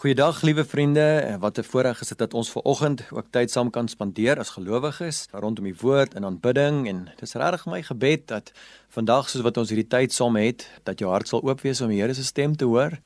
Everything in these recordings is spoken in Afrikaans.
Goeiedag liewe vriende, wat 'n voorreg is dit dat ons ver oggend ook tyd saam kan spandeer as gelowiges rondom die woord en aanbidding en dit is regtig my gebed dat vandag soos wat ons hierdie tyd saam het, dat jou hart sal oop wees om die Here se stem te hoor.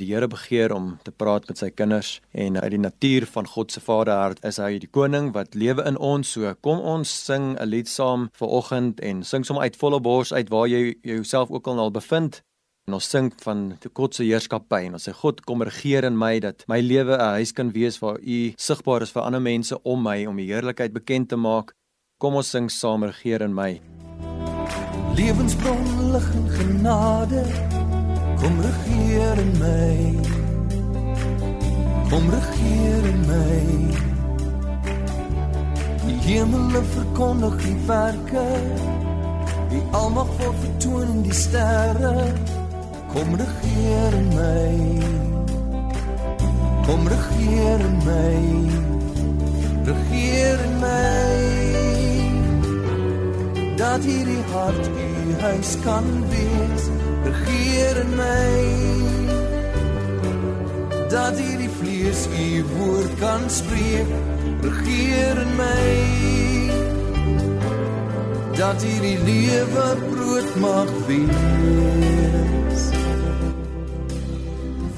Die Here begeer om te praat met sy kinders en uit die natuur van God se Vaderhart is hy die koning wat lewe in ons. So kom ons sing 'n lied saam ver oggend en sing sommer uit volle bors uit waar jy jouself ook al bevind. En ons sing van God se heerskappy en ons sê God kom regeer in my dat my lewe 'n huis kan wees waar U sigbaar is vir ander mense om my om die heerlikheid bekend te maak. Kom ons sing saam regeer in my. Lewensbron lig en genade Kom regeer in my. Kom regeer in my. Die hemel verkondig die werke. Die almag word vertoon in die sterre. Kom regeer my. Kom regeer my. Regeer my. Dat hierdie hart u huis kan wees regeer my dat hierdie vlees u woord kan spreek regeer my dat hierdie lewe brood mag wees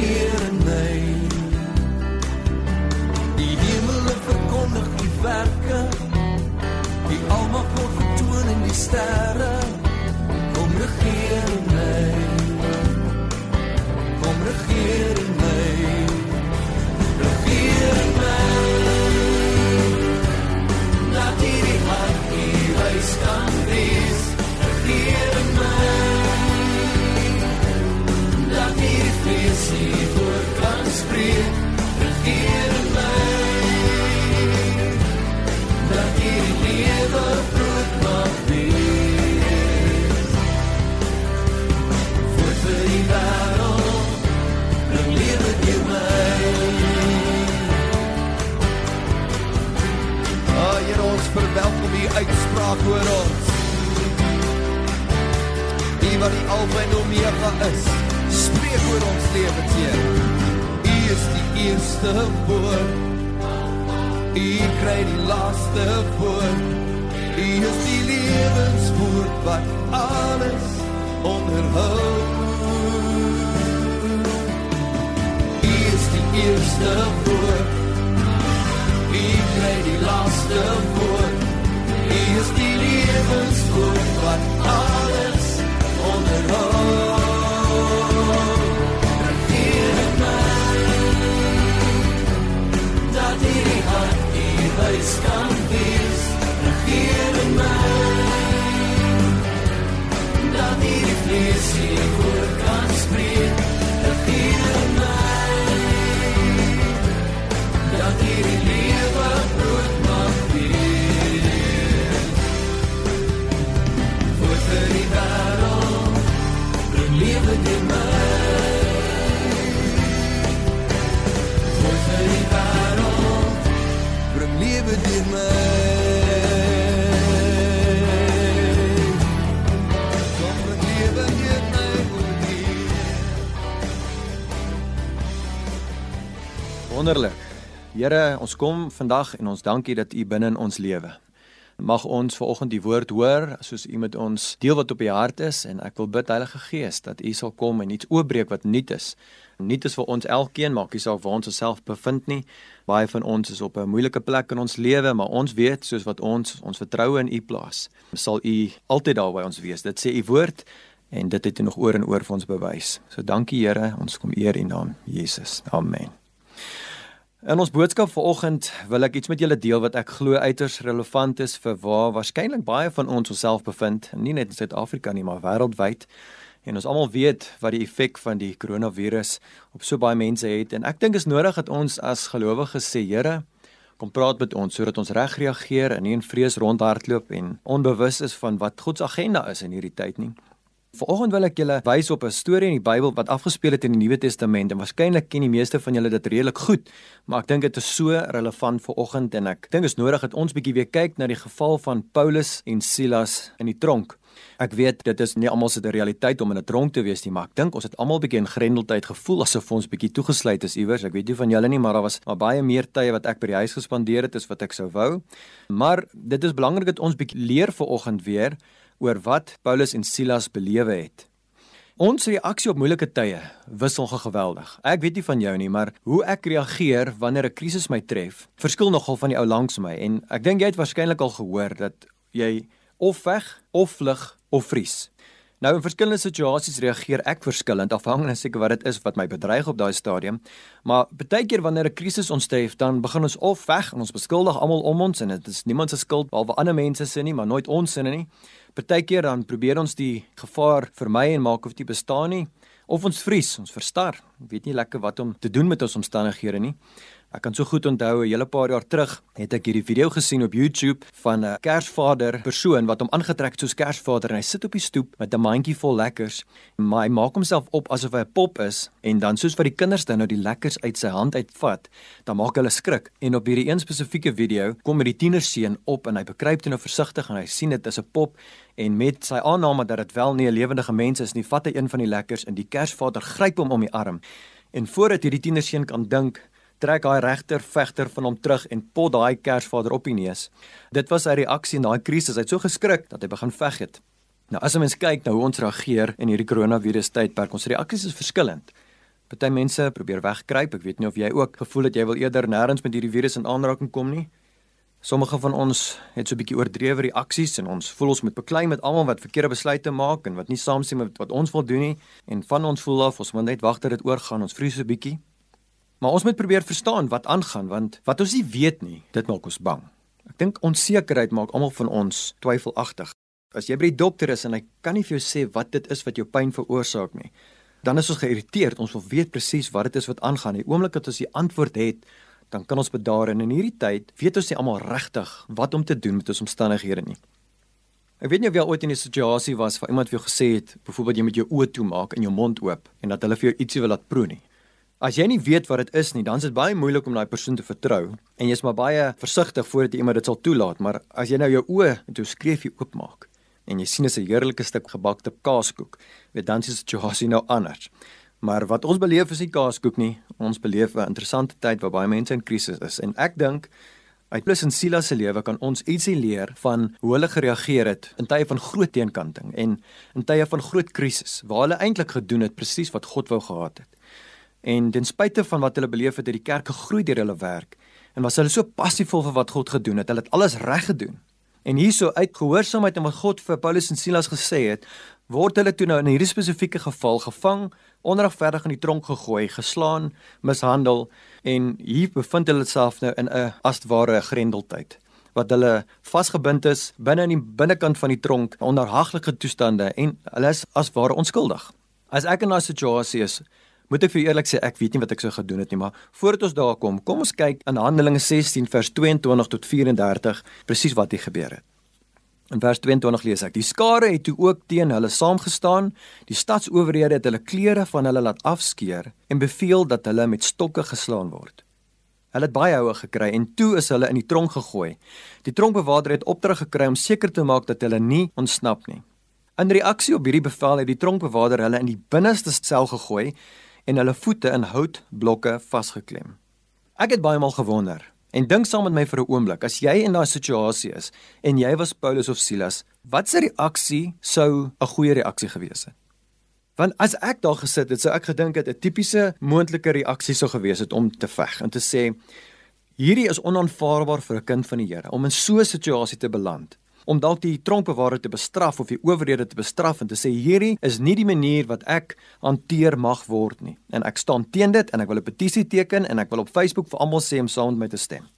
my die uitspraak oor ons Die wat die Alpha en Omega is spreek oor ons lewens, Heer. U is die eerste woord. U kry die laaste woord. U is die lewenswoord wat alles onderhou. U is die eerste woord. U kry die laaste woord. U is die lewenswoord wat alles onderhou. huis kan wees, regeer in my. Dat die vlees hier voor kan spreek, Wonderlik. Here, ons kom vandag en ons dankie dat U binne in ons lewe. Mag ons vanoggend die woord hoor soos U met ons deel wat op U hart is en ek wil bid Heilige Gees dat U sal kom en iets oopbreek wat nuut is. Nuut is vir ons elkeen, maak nie saak waar ons osself bevind nie. Baie van ons is op 'n moeilike plek in ons lewe, maar ons weet soos wat ons ons vertroue in U plaas, sal U altyd daar by ons wees. Dit sê U woord en dit het U nog oor en oor vir ons bewys. So dankie Here, ons kom eer U naam, Jesus. Amen. In ons boodskap vanoggend wil ek iets met julle deel wat ek glo uiters relevant is vir waar waarskynlik baie van ons onsself bevind, nie net in Suid-Afrika nie, maar wêreldwyd. En ons almal weet wat die effek van die koronavirus op so baie mense het en ek dink is nodig dat ons as gelowiges sê Here, kom praat met ons sodat ons reg reageer en nie in vrees rondhardloop en onbewus is van wat God se agenda is in hierdie tyd nie. Vanoggend wil ek julle wys op 'n storie in die Bybel wat afgespeel het in die Nuwe Testament en waarskynlik ken die meeste van julle dit redelik goed, maar ek dink dit is so relevant vir oggend en ek dink is nodig dat ons bietjie weer kyk na die geval van Paulus en Silas in die tronk. Ek weet dit is nie almal se realiteit om in 'n tronk te wees nie, maar ek dink ons het almal bietjie in grendeltyd gevoel asof ons bietjie toegesluit is iewers. Ek weet nie van julle nie, maar daar was maar baie meer tye wat ek by die huis gespandeer het as wat ek sou wou. Maar dit is belangrik dat ons bietjie leer vir oggend weer oor wat Paulus en Silas belewe het. Ons reaksie op moeilike tye wissel geweldig. Ek weet nie van jou nie, maar hoe ek reageer wanneer 'n krisis my tref, verskil nogal van die ou langs my en ek dink jy het waarskynlik al gehoor dat jy of veg of vlug of vries. Nou in verskillende situasies reageer ek verskillend afhangende seker wat dit is wat my bedreig op daai stadium. Maar baie keer wanneer 'n krisis ontsteef, dan begin ons of veg en ons beskuldig almal om ons en dit is niemand se skuld behalwe ander mense se nie, maar nooit ons se nie. Partykeer dan probeer ons die gevaar vermy en maak of dit bestaan nie of ons vries, ons verstar. Weet nie lekker wat om te doen met ons omstandighede nie. Ek kan so goed onthou 'n hele paar jaar terug het ek hierdie video gesien op YouTube van 'n Kersvader persoon wat hom aangetrek het soos Kersvader en hy sit op die stoep met 'n mandjie vol lekkers. Maar hy maak homself op asof hy 'n pop is en dan soos wat die kinders dan nou die lekkers uit sy hand uitvat, dan maak hulle skrik. En op hierdie een spesifieke video kom met die tienerseun op en hy bekruip toe nou versigtig en hy sien dit is 'n pop en met sy aanname dat dit wel nie 'n lewende mens is nie, vat hy een van die lekkers en die Kersvader gryp hom om die arm. En voordat hierdie tienerseun kan dink trek hy regter vegter van hom terug en pot daai Kersvader op die neus. Dit was sy reaksie in daai krisis. Hy het so geskrik dat hy begin veg het. Nou as 'n mens kyk na hoe ons reageer in hierdie koronavirus tydperk, ons reaksies is verskillend. Party mense probeer wegkruip. Ek weet nie of jy ook gevoel het jy wil eerder nêrens met hierdie virus in aanraking kom nie. Sommige van ons het so 'n bietjie oordrewe reaksies en ons voel ons moet beklei met almal wat verkeerde besluite maak en wat nie saamstem met wat ons wil doen nie en van ons voel af ons moet net wag dat dit oorgaan. Ons vrees so 'n bietjie. Maar ons moet probeer verstaan wat aangaan want wat ons nie weet nie, dit maak ons bang. Ek dink onsekerheid maak almal van ons twyfelagtig. As jy by die dokter is en hy kan nie vir jou sê wat dit is wat jou pyn veroorsaak nie, dan is ons geïrriteerd. Ons wil weet presies wat dit is wat aangaan. Die oomblik dat ons die antwoord het, dan kan ons bedaar en in hierdie tyd weet ons nie almal regtig wat om te doen met ons omstandighede nie. Ek weet nie of jy ooit in 'n situasie was waar iemand vir jou gesê het, byvoorbeeld jy moet jou oë toemaak en jou mond oop en dat hulle vir jou ietsie wil laat proe nie. As jy nie weet wat dit is nie, dan is dit baie moeilik om daai persoon te vertrou en jy's maar baie versigtig voordat jy iemand dit sal toelaat, maar as jy nou jou oë en toe skreef jy oopmaak en jy sien 'n heerlike stuk gebakte kaaskoek, weet dan is die situasie nou anders. Maar wat ons beleef is nie kaaskoek nie, ons beleef 'n interessante tyd waar baie mense in krisis is en ek dink uit plus in Silas se lewe kan ons ietsie leer van hoe hulle gereageer het in tye van groot teenkanting en in tye van groot krisis waar hulle eintlik gedoen het presies wat God wou gehad het. En ten spyte van wat hulle beleef het, het die kerk gegroei deur hulle werk en was hulle so passievol vir wat God gedoen het. Hulle het alles reg gedoen. En hierso uit gehoorsaamheid aan wat God vir Paulus en Silas gesê het, word hulle toe nou in hierdie spesifieke geval gevang, onregverdig in die tronk gegooi, geslaan, mishandel en hier bevind hulle self nou in 'n asware grendeltyd wat hulle vasgebind is binne in die binnekant van die tronk onder haglike toestande en hulle is as ware onskuldig. As ek in daai situasie is, Moet ek vir eerlik sê ek weet nie wat ek sou gedoen het nie, maar voordat ons daar kom, kom ons kyk in Handelinge 16 vers 22 tot 34 presies wat hier gebeur het. In vers 22 lees ek: Die skare het toe ook teen hulle saamgestaan, die stadsowerhede het hulle klere van hulle laat afskeer en beveel dat hulle met stokke geslaan word. Hulle het baie houe gekry en toe is hulle in die tronk gegooi. Die tronkbewaarder het opdrag gekry om seker te maak dat hulle nie ontsnap nie. In reaksie op hierdie bevel het die tronkbewaarder hulle in die binneste sel gegooi en hulle voete in houtblokke vasgeklem. Ek het baie maal gewonder en dink saam met my vir 'n oomblik, as jy in daai situasie is en jy was Paulus of Silas, wat se reaksie sou 'n goeie reaksie gewees het? Want as ek daar gesit het, sou ek gedink het 'n tipiese moontlike reaksie sou gewees het om te veg en te sê hierdie is onaanvaarbaar vir 'n kind van die Here om in so 'n situasie te beland om dalk die tronkbewaarder te bestraf of die owerhede te bestraf en te sê hierdie is nie die manier wat ek hanteer mag word nie. En ek staan teen dit en ek wil 'n petisie teken en ek wil op Facebook vir almal sê om saam met my te stem.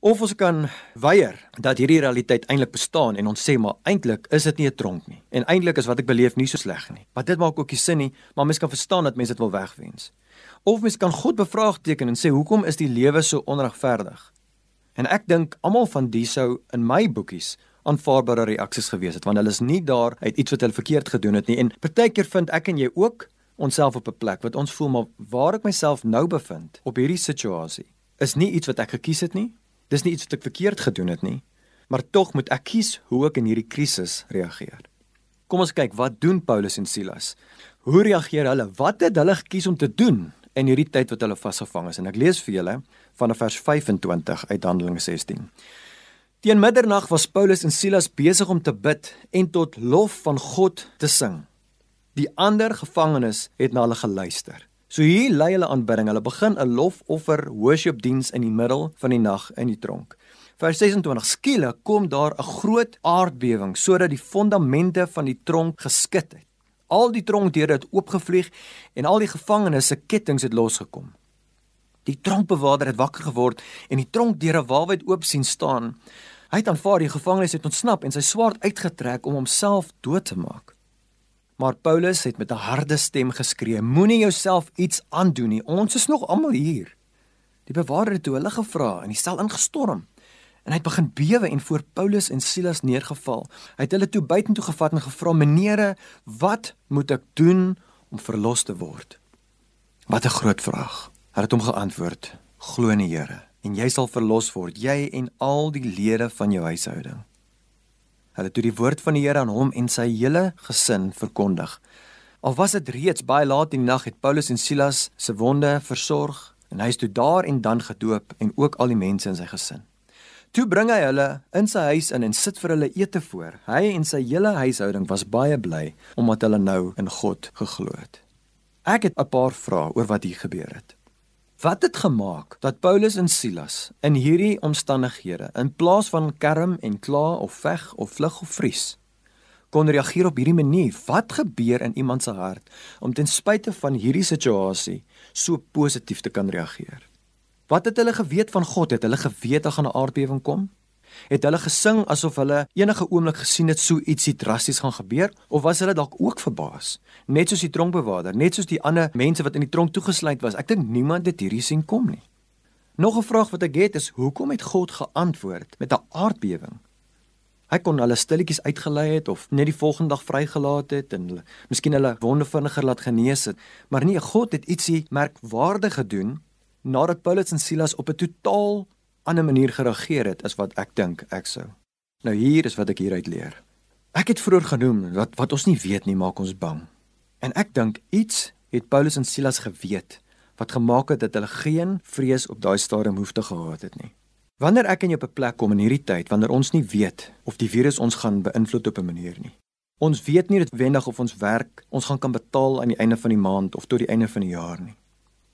Of ons kan weier dat hierdie realiteit eintlik bestaan en ons sê maar eintlik is dit nie 'n tronk nie. En eintlik is wat ek beleef nie so sleg nie. Maar dit maak ook nie sin nie, maar mens kan verstaan dat mense dit wil wegwens. Of mens kan God bevraagteken en sê hoekom is die lewe so onregverdig? En ek dink almal van die sou in my boekies aanvaarbare reaksies gewees het want hulle is nie daar uit iets wat hulle verkeerd gedoen het nie. En partykeer vind ek en jy ook onsself op 'n plek wat ons voel maar waar ek myself nou bevind op hierdie situasie is nie iets wat ek gekies het nie. Dis nie iets wat ek verkeerd gedoen het nie, maar tog moet ek kies hoe ek in hierdie krisis reageer. Kom ons kyk wat doen Paulus en Silas. Hoe reageer hulle? Wat het hulle gekies om te doen in hierdie tyd wat hulle vasgevang is? En ek lees vir julle van vers 25 uit Handelinge 16. Teen middernag was Paulus en Silas besig om te bid en tot lof van God te sing. Die ander gevangenes het na hulle geluister. So hier lei hulle aanbidding. Hulle begin 'n lofoffer worship diens in die middel van die nag in die tronk. Vers 26: Skielik kom daar 'n groot aardbewing sodat die fondamente van die tronk geskit het. Al die tronkdeure het oopgevlieg en al die gevangenes se kettinge het losgekom. Die tronkbewaarder het wakker geword en die tronkdeure waarwyd oop sien staan. Hy het aanvaar die gevangenes het ontsnap en sy swaard uitgetrek om homself dood te maak. Maar Paulus het met 'n harde stem geskree: Moenie jouself iets aandoen nie. Ons is nog almal hier. Die bewaarder het toe hulle gevra en die sel ingestorm. En hy het begin bewe en voor Paulus en Silas neergeval. Hy het hulle toe buitentoe gevat en gevra: "Menere, wat moet ek doen om verlos te word?" Wat 'n groot vraag. Hy het hom geantwoord: "Glo in die Here en jy sal verlos word, jy en al die lede van jou huishouding." Hulle het die woord van die Here aan hom en sy hele gesin verkondig. Al was dit reeds baie laat in die nag het Paulus en Silas se wonde versorg en hy is toe daar en dan gedoop en ook al die mense in sy gesin. Toe bring hy hulle in sy huis in en sit vir hulle ete voor. Hy en sy hele huishouding was baie bly omdat hulle nou in God geglo het. Ek het 'n paar vrae oor wat hier gebeur het. Wat het gemaak dat Paulus en Silas in hierdie omstandighede in plaas van kerm en kla of veg of vlug of vries kon reageer op hierdie manier? Wat gebeur in iemand se hart om ten spyte van hierdie situasie so positief te kan reageer? Wat het hulle geweet van God? Het hulle geweet daar gaan 'n aardbewing kom? Het hulle gesing asof hulle enige oomblik gesien het so ietsie drasties gaan gebeur of was hulle dalk ook verbaas? Net soos die tronkbewaarder, net soos die ander mense wat in die tronk toegesluit was. Ek dink niemand het hierdie sien kom nie. Nog 'n vraag wat ek het is hoekom het God geantwoord met 'n aardbewing? Hy kon hulle stilletjies uitgelei het of net die volgende dag vrygelaat het en hulle miskien hulle wonde vinniger laat genees het, maar nee, God het ietsie merkwaardig gedoen nadat Paulus en Silas op 'n totaal ander manier gereageer het as wat ek dink ek sou. Nou hier is wat ek hieruit leer. Ek het vroeër genoem wat wat ons nie weet nie maak ons bang. En ek dink iets het Paulus en Silas geweet wat gemaak het dat hulle geen vrees op daai stadium hoef te gehad het nie. Wanneer ek en jy op 'n plek kom in hierdie tyd wanneer ons nie weet of die virus ons gaan beïnvloed op 'n manier nie. Ons weet nie noodwendig of ons werk ons gaan kan betaal aan die einde van die maand of tot die einde van die jaar nie.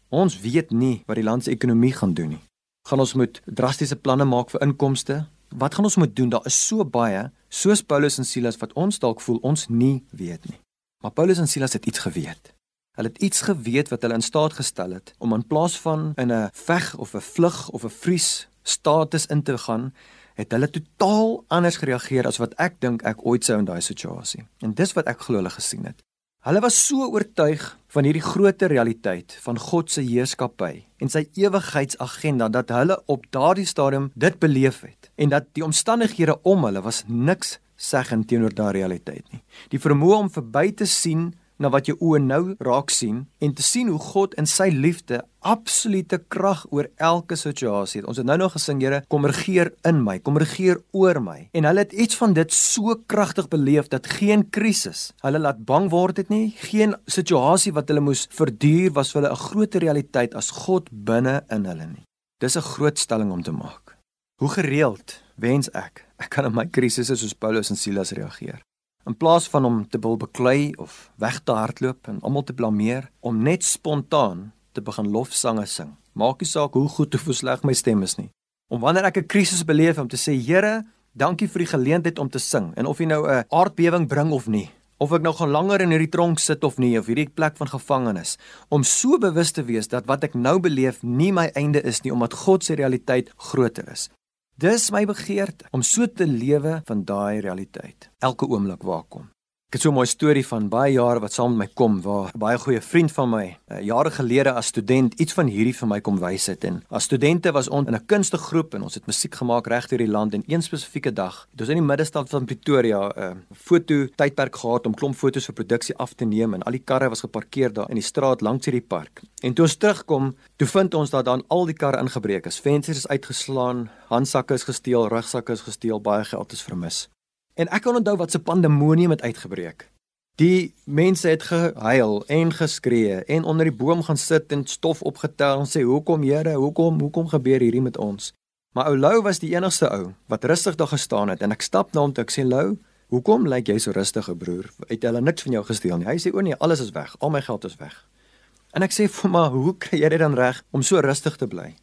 Ons weet nie wat die land se ekonomie gaan doen nie gaan ons moet drastiese planne maak vir inkomste. Wat gaan ons moet doen? Daar is so baie, soos Paulus en Silas wat ons dalk voel ons nie weet nie. Maar Paulus en Silas het iets geweet. Hulle het iets geweet wat hulle in staat gestel het om in plaas van in 'n veg of 'n vlug of 'n vries status in te gaan, het hulle totaal anders gereageer as wat ek dink ek ooit sou in daai situasie. En dis wat ek glo hulle gesien het. Hulle was so oortuig van hierdie groter realiteit van God se heerskappy en sy ewigheidsagenda dat hulle op daardie stadium dit beleef het en dat die omstandighede om hulle was niks seggend teenoor daardie realiteit nie. Die vermoë om verby te sien na wat jou oë nou raak sien en te sien hoe God in sy liefde absolute krag oor elke situasie het. Ons het nou nog gesing, Here, kom regeer in my, kom regeer oor my. En hulle het iets van dit so kragtig beleef dat geen krisis hulle laat bang word het nie. Geen situasie wat hulle moes verduur was vir hulle 'n groter realiteit as God binne in hulle nie. Dis 'n groot stelling om te maak. Hoe gereeld wens ek ek kan in my krisisse soos Paulus en Silas reageer. In plaas van om te wil beklei of weg te hardloop en almal te blameer, om net spontaan te begin lofsange sing. Maak nie saak hoe goed of hoe sleg my stem is nie. Om wanneer ek 'n krisis beleef om te sê, Here, dankie vir die geleentheid om te sing en of jy nou 'n aardbewing bring of nie, of ek nou gaan langer in hierdie tronk sit of nie, of hierdie plek van gevangenis, om so bewus te wees dat wat ek nou beleef nie my einde is nie omdat God se realiteit groter is. Dis my begeerte om so te lewe van daai realiteit. Elke oomblik waar kom. Ek het so 'n mooi storie van baie jare wat saam met my kom waar 'n baie goeie vriend van my uh, jare gelede as student iets van hierdie vir my kom wys het en as studente was ons in 'n kunstige groep en ons het musiek gemaak reg deur die land en een spesifieke dag het ons in die middestad van Pretoria 'n uh, foto tydperk gehad om klomp fotos vir produksie af te neem en al die karre was geparkeer daar in die straat langs hierdie park. En toe ons terugkom, toe vind ons dat dan al die karre ingebreek is, vensters is uitgeslaan, handsakke is gesteel, rugsakke is gesteel, baie geld is vermis. En ek kan onthou wat se pandemonium het uitgebreek. Die mense het gehuil en geskree en onder die boom gaan sit en stof opgetel en sê hoekom Here, hoekom, hoekom gebeur hierdie met ons? Maar ou Lou was die enigste ou wat rustig daar gestaan het en ek stap na hom toe ek sê Lou, hoekom lyk jy so rustig, broer? Het hulle niks van jou gesteel nie? Hy sê o nee, alles is weg. Al my geld is weg. En ek sê vir my, hoe kry jy dit dan reg om so rustig te bly?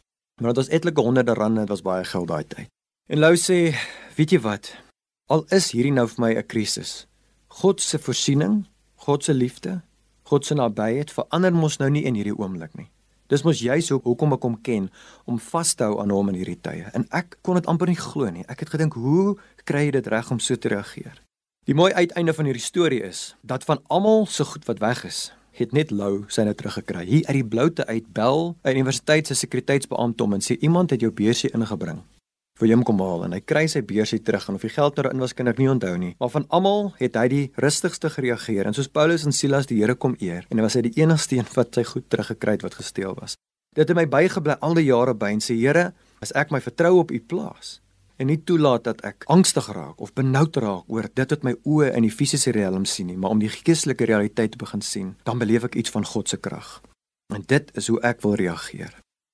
Maar dit was etlike honderde rande, dit was baie geld daai tyd. En Lou sê, weet jy wat? Al is hierdie nou vir my 'n krisis. God se voorsiening, God se liefde, God se nabyheid verander mos nou nie in hierdie oomblik nie. Dis mos juis hoe hoekom ek hom ken om vas te hou aan hom in hierdie tye. En ek kon dit amper nie glo nie. Ek het gedink, hoe kry jy dit reg om so te reageer? Die mooi uiteinde van hierdie storie is dat van almal se goed wat weg is, het net Lou syne teruggekry. Hier uit die bloute uit bel 'n universiteit se sekuriteitsbeampte om en sê iemand het jou beursie ingebring. Willem kom haal en hy kry sy beursie terug en of die geld erin was kan ek nie onthou nie. Maar van almal het hy die rustigste gereageer en soos Paulus en Silas die Here kom eer en hy was hy die enigste een wat sy goed teruggekry het wat gesteel was. Dit het my bygebly al die jare by en sê Here, as ek my vertroue op U plaas en nie toelaat dat ek angstig raak of benoud raak oor dit wat my oë in die fisiese riem sien nie, maar om die geestelike realiteit te begin sien, dan beleef ek iets van God se krag. En dit is hoe ek wil reageer.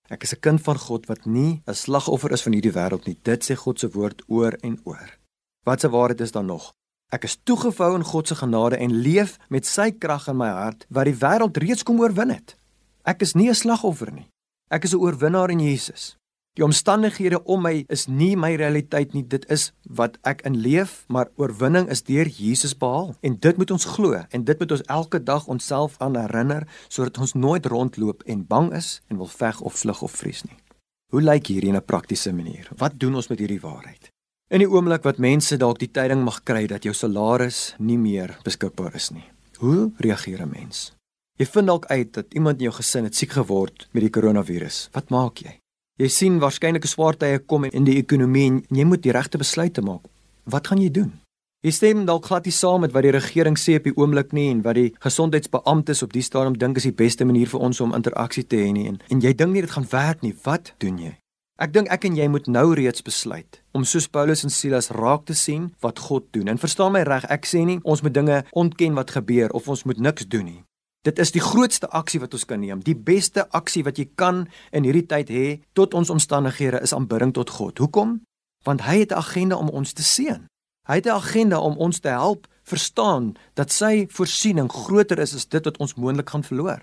Ek is 'n kind van God wat nie 'n slagoffer is van hierdie wêreld nie. Dit sê God se woord oor en oor. Wat se waarheid is dan nog? Ek is toegevou in God se genade en leef met sy krag in my hart wat die wêreld reeds kom oorwin het. Ek is nie 'n slagoffer nie. Ek is 'n oorwinnaar in Jesus. Die omstandighede om my is nie my realiteit nie, dit is wat ek in leef, maar oorwinning is deur Jesus behaal. En dit moet ons glo en dit moet ons elke dag onsself aan herinner sodat ons nooit rondloop en bang is en wil veg of vlug of vrees nie. Hoe lyk hierdie in 'n praktiese manier? Wat doen ons met hierdie waarheid? In die oomblik wat mense dalk die tyding mag kry dat jou salaris nie meer beskikbaar is nie. Hoe reageer 'n mens? Jy vind dalk uit dat iemand in jou gesin het siek geword met die koronavirus. Wat maak jy? Jy sien waarskynlik 'n swaar tye kom in die ekonomie en jy moet die regte besluite maak. Wat gaan jy doen? Jy stem dalk glad nie saam met wat die regering sê op die oomblik nie en wat die gesondheidsbeamptes op die stadium dink is die beste manier vir ons om interaksie te hê nie en, en jy dink nie dit gaan werk nie. Wat doen jy? Ek dink ek en jy moet nou reeds besluit om soos Paulus en Silas raak te sien wat God doen. En verstaan my reg, ek sê nie ons moet dinge ontken wat gebeur of ons moet niks doen nie. Dit is die grootste aksie wat ons kan neem. Die beste aksie wat jy kan in hierdie tyd hê tot ons omstandighede is aanbidding tot God. Hoekom? Want hy het 'n agenda om ons te seën. Hy het 'n agenda om ons te help verstaan dat sy voorsiening groter is as dit wat ons moontlik gaan verloor.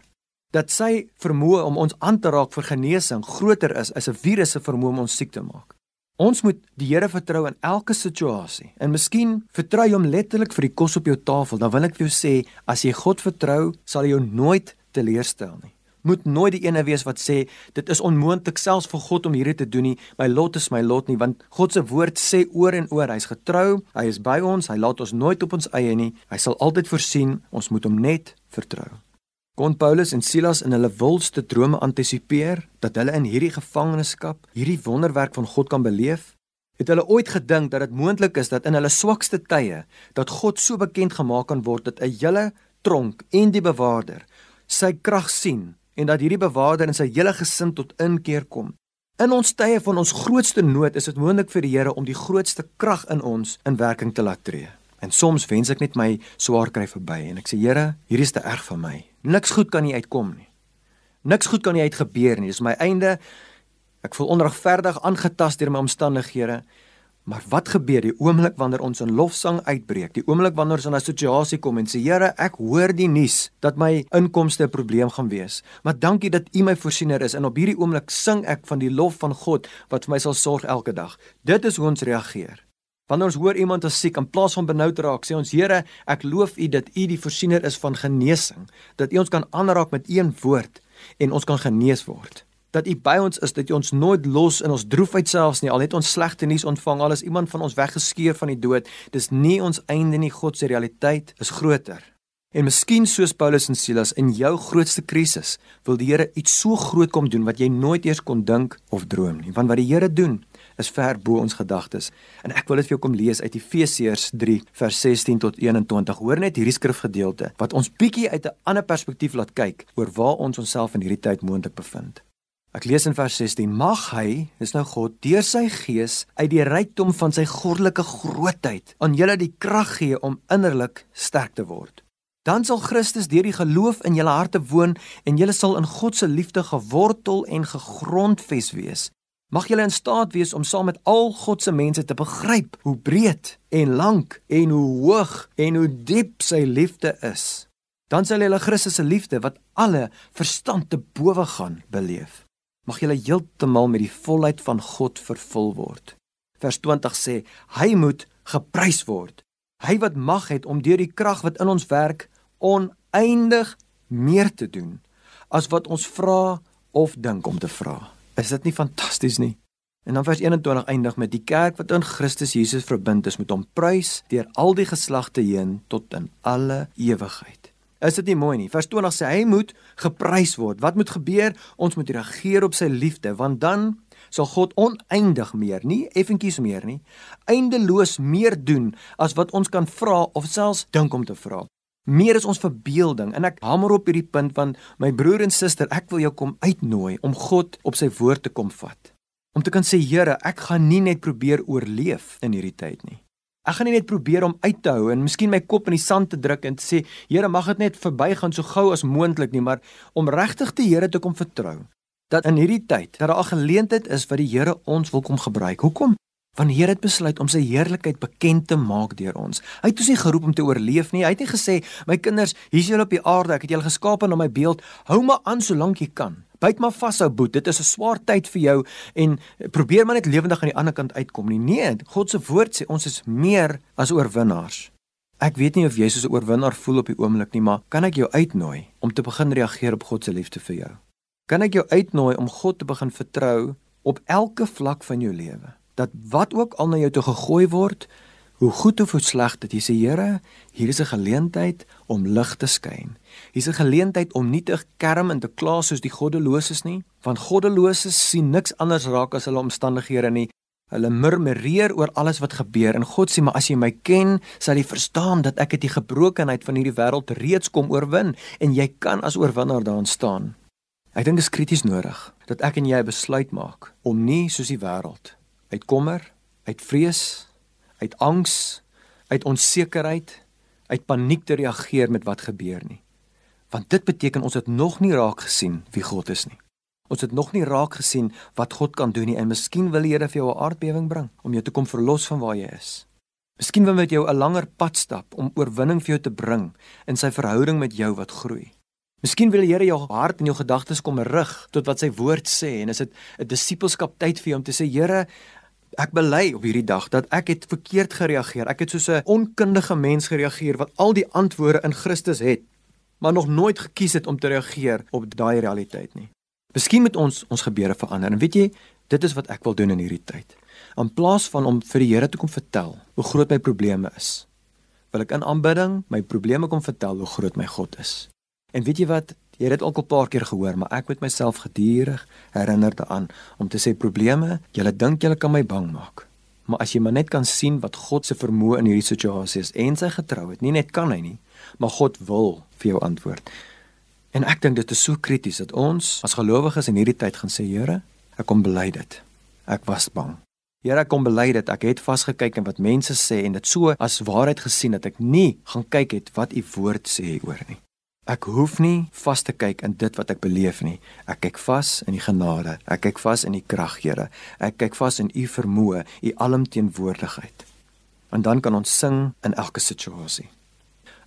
Dat sy vermoë om ons aan te raak vir genesing groter is as 'n virus se vermoë om ons siek te maak. Ons moet die Here vertrou in elke situasie. En miskien vertrou jy hom letterlik vir die kos op jou tafel. Dan wil ek vir jou sê, as jy God vertrou, sal hy jou nooit teleurstel nie. Moet nooit die ene wees wat sê dit is onmoontlik selfs vir God om hierdie te doen nie. My lot is my lot nie, want God se woord sê oor en oor, hy's getrou, hy is by ons, hy laat ons nooit op ons eie nie. Hy sal altyd voorsien. Ons moet hom net vertrou. Kon Paulus en Silas in hulle wildste drome antisipeer dat hulle in hierdie gevangenskap hierdie wonderwerk van God kan beleef? Het hulle ooit gedink dat dit moontlik is dat in hulle swakste tye dat God so bekend gemaak kan word dat 'n hele tronk en die bewaarder sy krag sien en dat hierdie bewaarder en sy hele gesin tot inkeer kom? In ons tye van ons grootste nood is dit moontlik vir die Here om die grootste krag in ons in werking te laat tree. En soms wens ek net my swaar kry verby en ek sê Here, hierdie is te erg vir my. Niks goed kan nie uitkom nie. Niks goed kan nie uitgebeur nie. Dis my einde. Ek voel onregverdig aangetast deur my omstandighede. Maar wat gebeur die oomblik wanneer ons in lofsang uitbreek? Die oomblik wanneer ons in 'n situasie kom en sê Here, ek hoor die nuus dat my inkomste 'n probleem gaan wees. Maar dankie dat U my voorsiener is en op hierdie oomblik sing ek van die lof van God wat vir my sal sorg elke dag. Dit is hoe ons reageer. Wanneer ons hoor iemand is siek, in plaas van benoud raak, sê ons Here, ek loof U dat U die voorsiener is van genesing, dat U ons kan aanraak met een woord en ons kan genees word. dat U by ons is, dat U ons nooit los in ons droefheid selfs nie. Al het ons slegte nuus ontvang, al is iemand van ons weggeskeur van die dood, dis nie ons einde nie. God se realiteit is groter. En miskien soos Paulus en Silas in jou grootste krisis, wil die Here iets so groot kom doen wat jy nooit eers kon dink of droom nie. Want wat die Here doen, is ver bo ons gedagtes. En ek wil dit vir jou kom lees uit Efesiërs 3 vers 16 tot 21. Hoor net hierdie skrifgedeelte wat ons bietjie uit 'n ander perspektief laat kyk oor waar ons onsself in hierdie tyd moontlik bevind. Ek lees in vers 16: Mag hy, dis nou God, deur sy gees uit die rykdom van sy goddelike grootheid aan julle die krag gee om innerlik sterk te word. Dan sal Christus deur die geloof in julle harte woon en julle sal in God se liefde gewortel en gegrondves wees Mag julle in staat wees om saam met al God se mense te begryp hoe breed en lank en hoe hoog en hoe diep sy liefde is. Dan sal julle Christus se liefde wat alle verstand te bowe gaan beleef. Mag julle heeltemal met die volheid van God vervul word. Vers 20 sê: Hy moet geprys word. Hy wat mag het om deur die krag wat in ons werk oneindig meer te doen as wat ons vra of dink om te vra. Is dit nie fantasties nie? En dan vers 21 eindig met die kerk wat in Christus Jesus verbind is met hom prys deur al die geslagte heen tot in alle ewigheid. Is dit nie mooi nie? Vers 20 sê hy moet geprys word. Wat moet gebeur? Ons moet reageer op sy liefde want dan sal God oneindig meer, nie effentjies meer nie, eindeloos meer doen as wat ons kan vra of selfs dink om te vra. Meer is ons verbeelding en ek hamer op hierdie punt want my broer en suster, ek wil jou kom uitnooi om God op sy woord te kom vat. Om te kan sê Here, ek gaan nie net probeer oorleef in hierdie tyd nie. Ek gaan nie net probeer om uit te hou en miskien my kop in die sand te druk en te sê Here, mag dit net verbygaan so gou as moontlik nie, maar om regtig die Here te kom vertrou. Dat in hierdie tyd dat daar 'n geleentheid is wat die Here ons wil kom gebruik. Hoekom? Want die Here het besluit om sy heerlikheid bekend te maak deur ons. Hy het ons nie geroep om te oorleef nie. Hy het nie gesê, "My kinders, hier's julle op die aarde. Ek het julle geskaap na my beeld. Hou maar aan solank jy kan. Byt maar vas, ou boet. Dit is 'n swaar tyd vir jou en probeer maar net lewendig aan die ander kant uitkom nie." Nee, God se woord sê ons is meer as oorwinnaars. Ek weet nie of jy soos 'n oorwinnaar voel op die oomblik nie, maar kan ek jou uitnooi om te begin reageer op God se liefde vir jou? Kan ek jou uitnooi om God te begin vertrou op elke vlak van jou lewe? Dat wat ook al na jou toe gegooi word, hoe goed of hoe sleg dit is, Here, hier is 'n geleentheid om lig te skyn. Hier is 'n geleentheid om nie te kerm en te kla soos die goddeloses nie, want goddeloses sien niks anders raak as hulle omstandighede nie. Hulle murmureer oor alles wat gebeur en God sê maar as jy my ken, sal jy verstaan dat ek het die gebrokenheid van hierdie wêreld reeds kom oorwin en jy kan as oorwinnaar daar staan. Ek dink dit is krities nodig dat ek en jy besluit maak om nie soos die wêreld uit kommer, uit vrees, uit angs, uit onsekerheid, uit paniek te reageer met wat gebeur nie. Want dit beteken ons het nog nie raak gesien wie God is nie. Ons het nog nie raak gesien wat God kan doen nie en miskien wil die Here vir jou 'n aardbewing bring om jou te kom verlos van waar jy is. Miskien wil hy met jou 'n langer pad stap om oorwinning vir jou te bring in sy verhouding met jou wat groei. Miskien wil die Here jou hart en jou gedagtes kom rig tot wat sy woord sê en is dit 'n disippelskap tyd vir jou om te sê Here, Ek bely op hierdie dag dat ek het verkeerd gereageer. Ek het soos 'n onkundige mens gereageer wat al die antwoorde in Christus het, maar nog nooit gekies het om te reageer op daai realiteit nie. Miskien moet ons ons gebeure verander. En weet jy, dit is wat ek wil doen in hierdie tyd. In plaas van om vir die Here te kom vertel hoe groot my probleme is, wil ek in aanbidding my probleme kom vertel hoe groot my God is. En weet jy wat? Jy het dit al 'n paar keer gehoor, maar ek moet myself gedurig herinner daaraan om te sê probleme, julle dink julle kan my bang maak. Maar as jy maar net kan sien wat God se vermoë in hierdie situasie is en sy getrouheid, nie net kan hy nie, maar God wil vir jou antwoord. En ek dink dit is so krities dat ons as gelowiges in hierdie tyd gaan sê, Here, ek kom bely dit. Ek was bang. Here, ek kom bely dit. Ek het vasgekyk en wat mense sê en dit so as waarheid gesien dat ek nie gaan kyk het wat u woord sê oor nie. Ek hoef nie vas te kyk in dit wat ek beleef nie. Ek kyk vas in die genade. Ek kyk vas in die krag, Here. Ek kyk vas in u vermoë, u alomteenwoordigheid. En dan kan ons sing in elke situasie.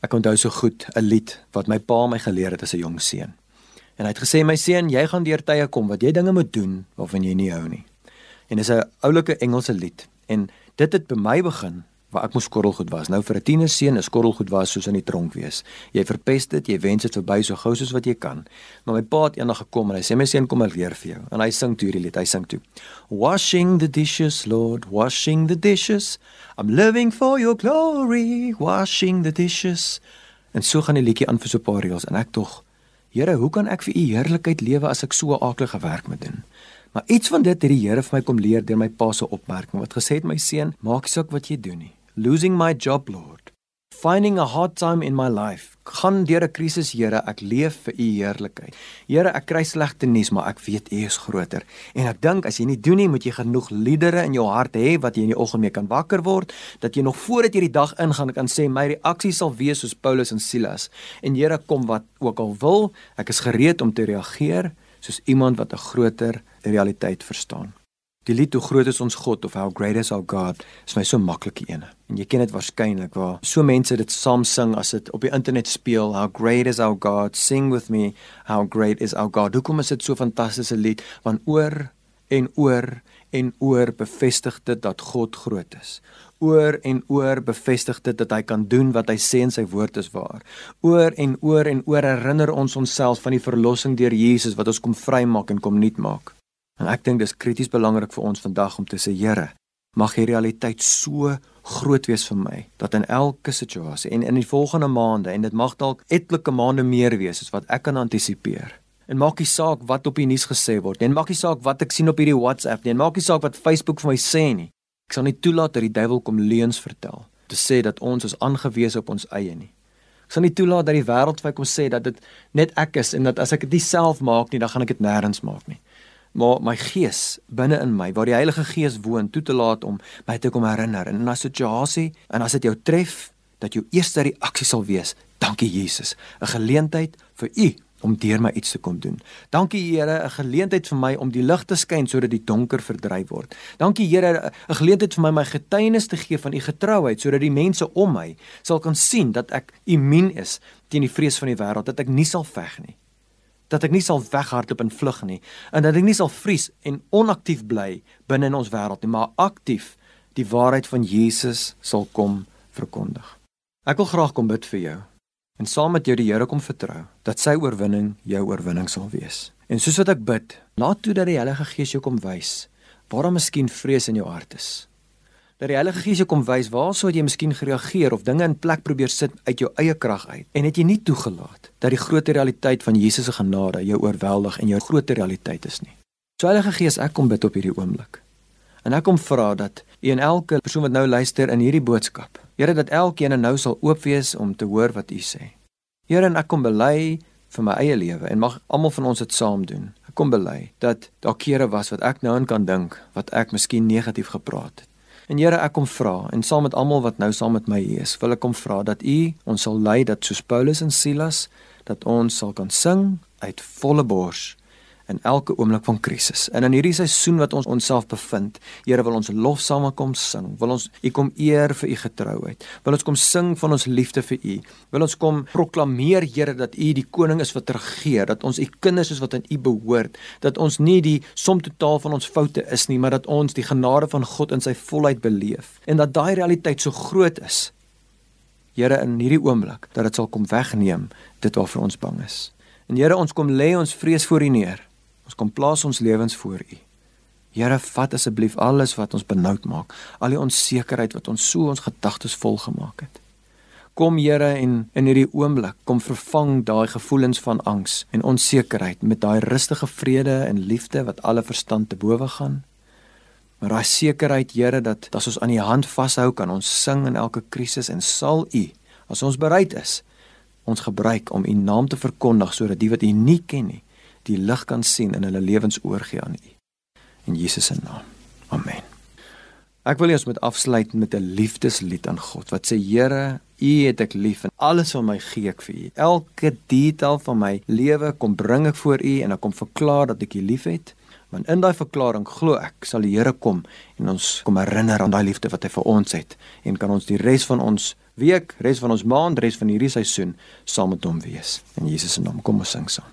Ek onthou so goed 'n lied wat my pa my geleer het as 'n jong seun. En hy het gesê my seun, jy gaan deur tye kom wat jy dinge moet doen waarvan jy nie hou nie. En dis 'n oulike Engelse lied en dit het by my begin ek moes korrelgoed was. Nou vir 'n tienerseun is korrelgoed was soos in die tronk wees. Jy verpest dit, jy wens dit verby so gou soos wat jy kan. Maar my pa het eendag gekom en hy sê my seun kom ek leer vir jou. En hy sing toe hierdie lied. Hy sing toe. Washing the dishes, Lord, washing the dishes. I'm living for your glory, washing the dishes. En so gaan die liedjie aan vir so paar reels en ek tog Here, hoe kan ek vir u heerlikheid lewe as ek so aaklige werk moet doen? Maar iets van dit het die Here vir my kom leer deur my pa se opmerking wat gesê het my seun, maak saak wat jy doen nie. Losing my job, Lord. Finding a hard time in my life. Gaan deur 'n krisis, Here, ek leef vir u heerlikheid. Here, ek kry slegte nuus, maar ek weet u is groter. En ek dink as jy nie doen nie, moet jy genoeg liedere in jou hart hê wat jy in die oggend mee kan wakker word, dat jy nog voordat jy die dag ingaan kan sê my reaksie sal wees soos Paulus en Silas. En Here, kom wat ook al wil, ek is gereed om te reageer soos iemand wat 'n groter realiteit verstaan. Die lied hoe groot is ons God of how great is our God is my so maklike ene. En jy ken dit waarskynlik waar so mense dit saam sing as dit op die internet speel how great is our God sing with me how great is our God. Hoekom is dit so 'n fantastiese lied want oor en oor en oor bevestig dit dat God groot is. Oor en oor bevestig dit dat hy kan doen wat hy sê in sy woord is waar. Oor en oor en oor herinner ons onsself van die verlossing deur Jesus wat ons kom vrymaak en kom nuut maak. En ek dink dis krities belangrik vir ons vandag om te sê Here, mag hierdie realiteit so groot wees vir my dat in elke situasie en in die volgende maande en dit mag dalk etlike maande meer wees as wat ek kan antisipeer. En maak nie saak wat op die nuus gesê word nie en maak nie saak wat ek sien op hierdie WhatsApp nie en maak nie saak wat Facebook vir my sê nie. Ek sal nie toelaat dat die duiwel kom leuns vertel te sê dat ons is aangewese op ons eie nie. Ek sal nie toelaat dat die wêreld vir my kom sê dat dit net ek is en dat as ek dit self maak nie, dan gaan ek dit nêrens maak nie. Maar my gees binne in my waar die Heilige Gees woon toe te laat om my te kom herinner. In 'n situasie en as dit jou tref dat jou eerste reaksie sal wees dankie Jesus. 'n geleentheid vir u om deur my iets te kom doen. Dankie Here, 'n geleentheid vir my om die lig te skyn sodat die donker verdryf word. Dankie Here, 'n geleentheid vir my my getuienis te gee van u getrouheid sodat die mense om my sal kan sien dat ek immuun is teen die vrees van die wêreld, dat ek nie sal veg nie dat ek nie sal weghardloop en vlug nie en dat ek nie sal vries en onaktief bly binne in ons wêreld nie maar aktief die waarheid van Jesus sal kom verkondig. Ek wil graag kom bid vir jou en saam met jou die Here kom vertrou dat sy oorwinning jou oorwinning sal wees. En soos wat ek bid, laat toe dat die Heilige Gees jou kom wys waar daar miskien vrees in jou hart is dat die Heilige Gees jou kom wys waar sou jy miskien gereageer of dinge in plek probeer sit uit jou eie krag uit en het jy nie toegelaat dat die groot realiteit van Jesus se genade jou oorweldig en jou groot realiteit is nie. So Heilige Gees, ek kom bid op hierdie oomblik. En ek kom vra dat U en elke persoon wat nou luister in hierdie boodskap, Here dat elkeen nou sal oop wees om te hoor wat U sê. Here, en ek kom bely vir my eie lewe en mag almal van ons dit saam doen. Ek kom bely dat daar kere was wat ek nou in kan dink wat ek miskien negatief gepraat het. En Here, ek kom vra en saam met almal wat nou saam met my hier is, wil ek kom vra dat U ons sal lei dat soos Paulus en Silas dat ons sal kan sing uit volle bors in elke oomblik van krisis. En in hierdie seisoen wat ons onsself bevind, Here wil ons lofsame kom sing. Wil ons U kom eer vir U getrouheid. Wil ons kom sing van ons liefde vir U. Wil ons kom proklameer Here dat U die koning is wat regeer, dat ons U kinders is wat aan U behoort, dat ons nie die som totaal van ons foute is nie, maar dat ons die genade van God in sy volheid beleef en dat daai realiteit so groot is. Here in hierdie oomblik dat dit sal kom wegneem dit waarvoor ons bang is. En Here ons kom lê ons vrees voor U neer. Ons kom plaas ons lewens voor U. Here, vat asseblief alles wat ons benoud maak, al die onsekerheid wat ons so ons gedagtes vol gemaak het. Kom Here en in hierdie oomblik kom vervang daai gevoelens van angs en onsekerheid met daai rustige vrede en liefde wat alle verstand te bowe gaan. Maar daai sekerheid Here dat as ons aan U hand vashou kan ons sing in elke krisis en sal U as ons bereid is ons gebruik om U naam te verkondig sodat die wat U nie ken nie die lig kan sien in hulle lewens oorgee aan U. In Jesus se naam. Amen. Ek wil ons met afsluit met 'n liefdeslied aan God wat sê Here, U het ek lief en alles van my gee ek vir U. Elke detail van my lewe kom bring ek voor U en ek kom verklaar dat ek U liefhet. Want in daai verklaring glo ek sal die Here kom en ons kom herinner aan daai liefde wat hy vir ons het en kan ons die res van ons week, res van ons maand, res van hierdie seisoen saam met hom wees. In Jesus se naam kom ons sing saam.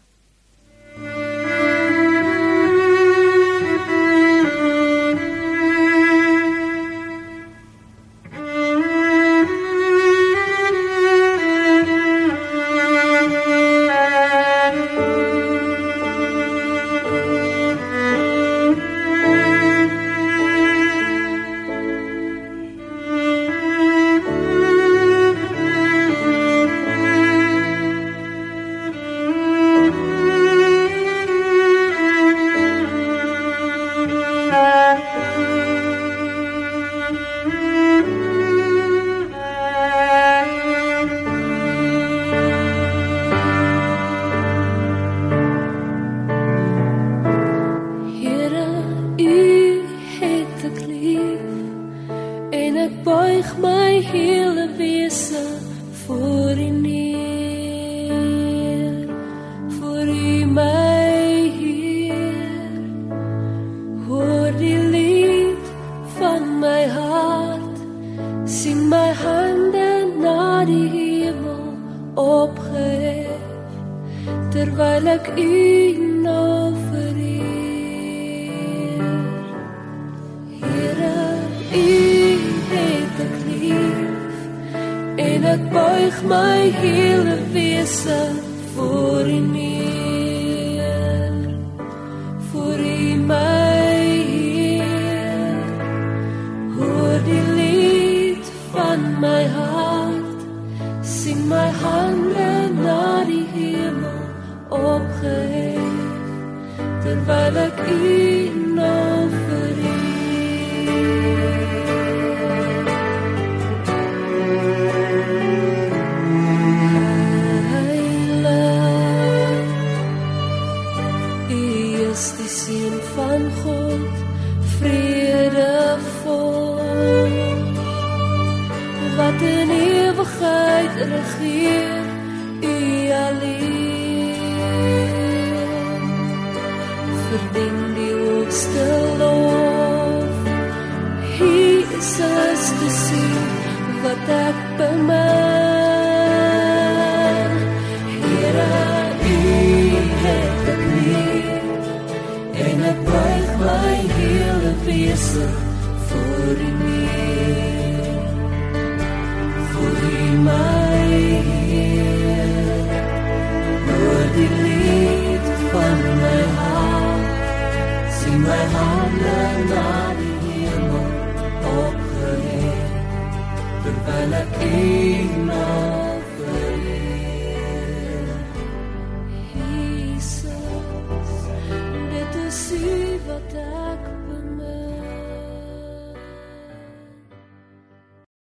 U alleen. Verdien die hoogste lof, Jesus te sien wat ek bemin. Here, U het ek lief en ek buig my hele wese voor U neer. Voor U my sien my hande na die hemel opgehef, terwyl ek U